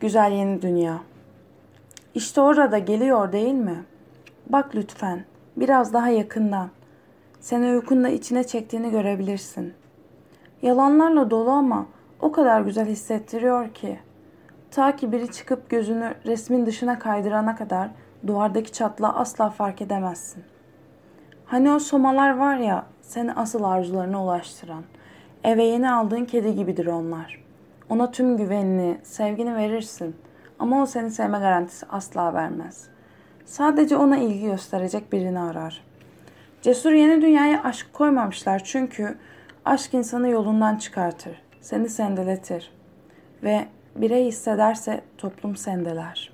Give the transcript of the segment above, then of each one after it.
Güzel yeni dünya. İşte orada geliyor değil mi? Bak lütfen, biraz daha yakından. Seni uykunda içine çektiğini görebilirsin. Yalanlarla dolu ama o kadar güzel hissettiriyor ki. Ta ki biri çıkıp gözünü resmin dışına kaydırana kadar duvardaki çatlağı asla fark edemezsin. Hani o somalar var ya seni asıl arzularına ulaştıran. Eve yeni aldığın kedi gibidir onlar. Ona tüm güvenini, sevgini verirsin. Ama o seni sevme garantisi asla vermez. Sadece ona ilgi gösterecek birini arar. Cesur yeni dünyaya aşk koymamışlar çünkü aşk insanı yolundan çıkartır. Seni sendeletir. Ve birey hissederse toplum sendeler.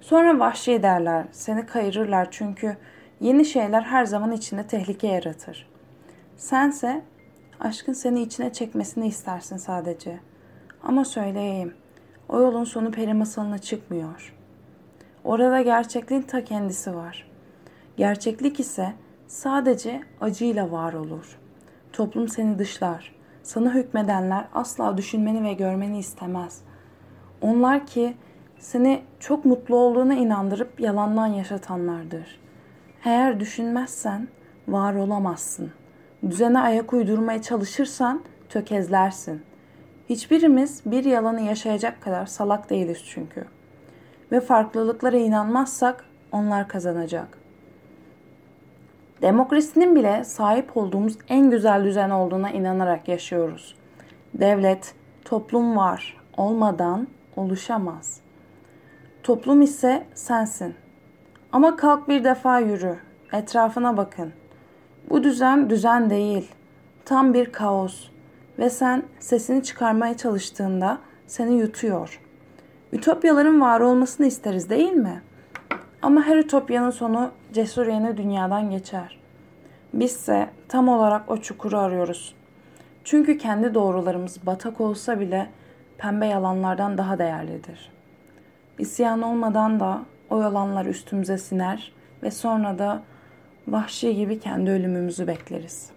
Sonra vahşi derler, seni kayırırlar çünkü yeni şeyler her zaman içinde tehlike yaratır. Sense aşkın seni içine çekmesini istersin sadece. Ama söyleyeyim, o yolun sonu peri masalına çıkmıyor. Orada gerçekliğin ta kendisi var. Gerçeklik ise sadece acıyla var olur. Toplum seni dışlar. Sana hükmedenler asla düşünmeni ve görmeni istemez. Onlar ki seni çok mutlu olduğuna inandırıp yalandan yaşatanlardır. Eğer düşünmezsen var olamazsın. Düzene ayak uydurmaya çalışırsan tökezlersin. Hiçbirimiz bir yalanı yaşayacak kadar salak değiliz çünkü. Ve farklılıklara inanmazsak onlar kazanacak. Demokrasinin bile sahip olduğumuz en güzel düzen olduğuna inanarak yaşıyoruz. Devlet, toplum var olmadan oluşamaz. Toplum ise sensin. Ama kalk bir defa yürü. Etrafına bakın. Bu düzen düzen değil. Tam bir kaos. Ve sen sesini çıkarmaya çalıştığında seni yutuyor. Ütopyaların var olmasını isteriz değil mi? Ama her ütopyanın sonu cesur yeni dünyadan geçer. Bizse tam olarak o çukuru arıyoruz. Çünkü kendi doğrularımız batak olsa bile pembe yalanlardan daha değerlidir. İsyan olmadan da o yalanlar üstümüze siner ve sonra da vahşi gibi kendi ölümümüzü bekleriz.''